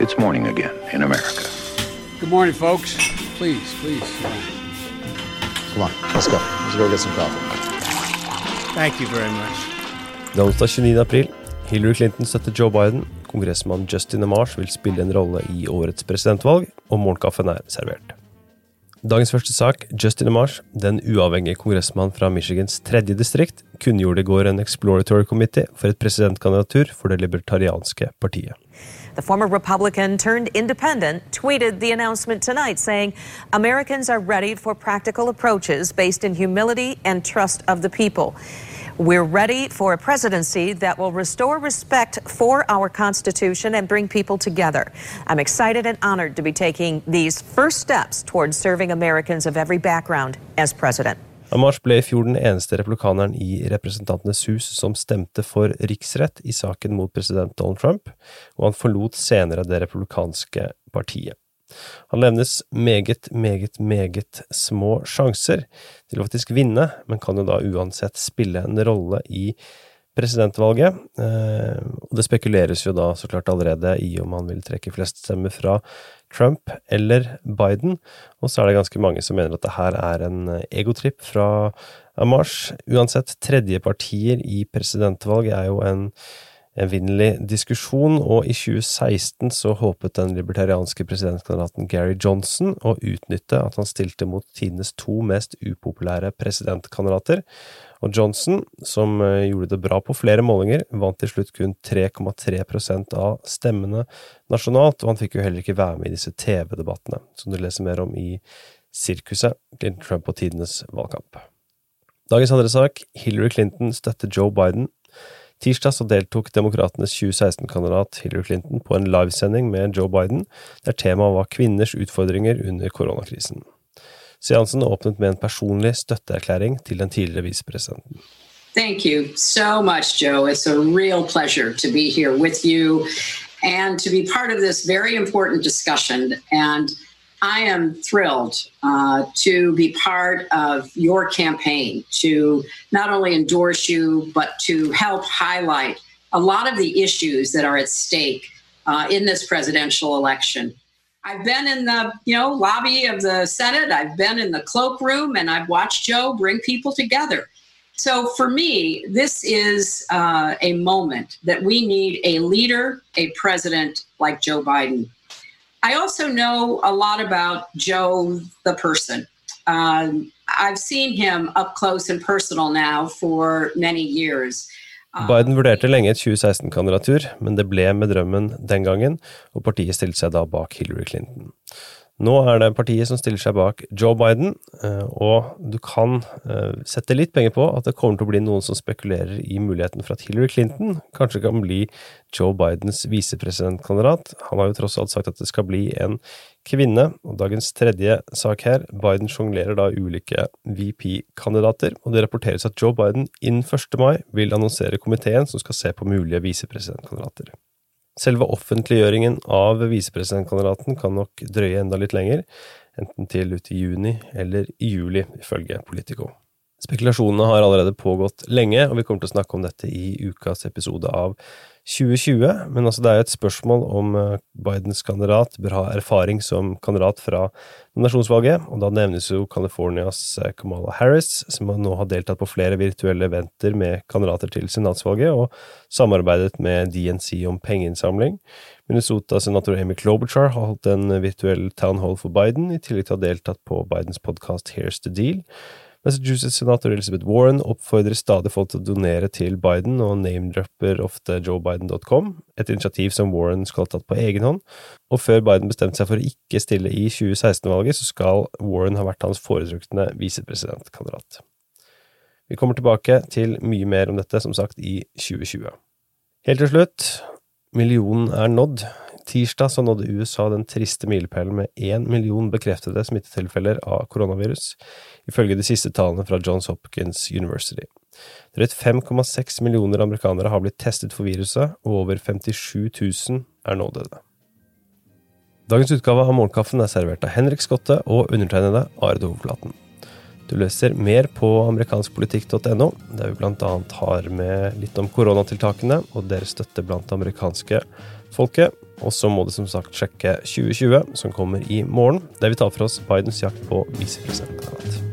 It's morning again in America. Good morning, folks. Please, please. Come on, let's go. Let's go get some coffee. Thank you very much. Det er onsdag 29. april. Hillary Clinton støtter Joe Biden. Kongressmann Justin Amars vil spille en rolle i årets presidentvalg, og morgenkaffen er servert. Dagens første sak, Justin Amash, den uavhengige kongressmann fra Michigans tredje distrikt, kunngjorde i går en exploratory committee for et presidentkandidatur for det libertarianske partiet. The former Republican turned independent tweeted the announcement tonight saying Americans are ready for practical approaches based in humility and trust of the people. We're ready for a presidency that will restore respect for our Constitution and bring people together. I'm excited and honored to be taking these first steps towards serving Americans of every background as president. Amash ble i fjor den eneste republikaneren i Representantenes hus som stemte for riksrett i saken mot president Donald Trump, og han forlot senere det republikanske partiet. Han levnes meget, meget, meget små sjanser til å faktisk vinne, men kan jo da uansett spille en rolle i presidentvalget. Eh, og det spekuleres jo da så klart allerede i om han vil trekke flest stemmer fra Trump eller Biden, og så er det ganske mange som mener at det her er en egotripp fra Amash. Uansett, tredje partier i presidentvalg er jo en evinnelig diskusjon, og i 2016 så håpet den libertarianske presidentkandidaten Gary Johnson å utnytte at han stilte mot tidenes to mest upopulære presidentkandidater, og Johnson, som eh, gjorde det bra på flere målinger, vant til slutt kun 3,3% av stemmene nasjonalt, og han fikk jo heller ikke være med i disse TV-debattene, som du leser mer om i Sirkuset, Clinton Trump og tidenes valgkamp. Dagens andre sak, Hillary Clinton støtter Joe Biden Tirsdag så deltok Demokratenes 2016-kandidat Hillary Clinton på en livesending med Joe Biden, der temaet var kvinners utfordringer under koronakrisen. Seansen åpnet med en personlig støtteerklæring til den tidligere visepresidenten. Thank you so much, Joe. It's a real pleasure to be here with you and to be part of this very important discussion. And I am thrilled uh, to be part of your campaign to not only endorse you, but to help highlight a lot of the issues that are at stake uh, in this presidential election. I've been in the you know lobby of the Senate. I've been in the cloakroom, and I've watched Joe bring people together. So for me, this is uh, a moment that we need a leader, a president like Joe Biden. I also know a lot about Joe, the person. Um, I've seen him up close and personal now for many years. Uh, Biden vurderte lenge et 2016-kandidatur, men det ble med drømmen den gangen, og partiet stilte seg da bak Hillary Clinton. Nå er det partiet som stiller seg bak Joe Biden, eh, og du kan eh, sette litt penger på at det kommer til å bli noen som spekulerer i muligheten for at Hillary Clinton kanskje kan bli Joe Bidens visepresidentkandidat. Han har jo tross alt sagt at det skal bli en kvinne, og dagens tredje sak her, Biden sjonglerer da ulike VP-kandidater, og det rapporteres at Joe Biden innen 1. mai vil annonsere komiteen som skal se på mulige visepresidentkandidater. Selve offentliggjøringen av visepresidentkandidaten kan nok drøye enda litt lenger, enten til ut i juni eller i juli, ifølge Politico. Spekulasjonene har allerede pågått lenge, og vi kommer til å snakke om dette i ukas episode av 2020, men altså det er jo et spørsmål om eh, Bidens kandidat bør ha erfaring som kandidat fra nominasjonsvalget, og da nevnes jo Californias eh, Kamala Harris, som nå har deltatt på flere virtuelle eventer med kandidater til senatsvalget, og samarbeidet med DNC om pengeinnsamling. Minnesota-senator Amy Klobuchar har holdt en virtuell town hall for Biden, i tillegg til å ha deltatt på Bidens podkast Here's the Deal. Massachusetts-senator Elizabeth Warren oppfordrer stadig folk til å donere til Biden, og name-dropper ofte joebiden.com, et initiativ som Warren skal ha tatt på egen hånd. Og før Biden bestemte seg for å ikke stille i 2016-valget, så skal Warren ha vært hans foretrukne visepresidentkandidat. Vi kommer tilbake til mye mer om dette, som sagt, i 2020. Helt til slutt, millionen er nådd. Tirsdag så nådde USA den triste milepælen med én million bekreftede smittetilfeller av koronavirus ifølge de siste tallene fra Johns Hopkins University. Drøyt 5,6 millioner amerikanere har blitt testet for viruset, og over 57 000 er nå døde. Dagens utgave av Morgenkaffen er servert av Henrik Skotte og undertegnede Are Hovflaten. Du leser mer på amerikanskpolitikk.no, der vi bl.a. har med litt om koronatiltakene og deres støtte blant amerikanske folket. Og så må du som sagt sjekke 2020, som kommer i morgen, der vi tar for oss Bidens jakt på visepresidentkandidat.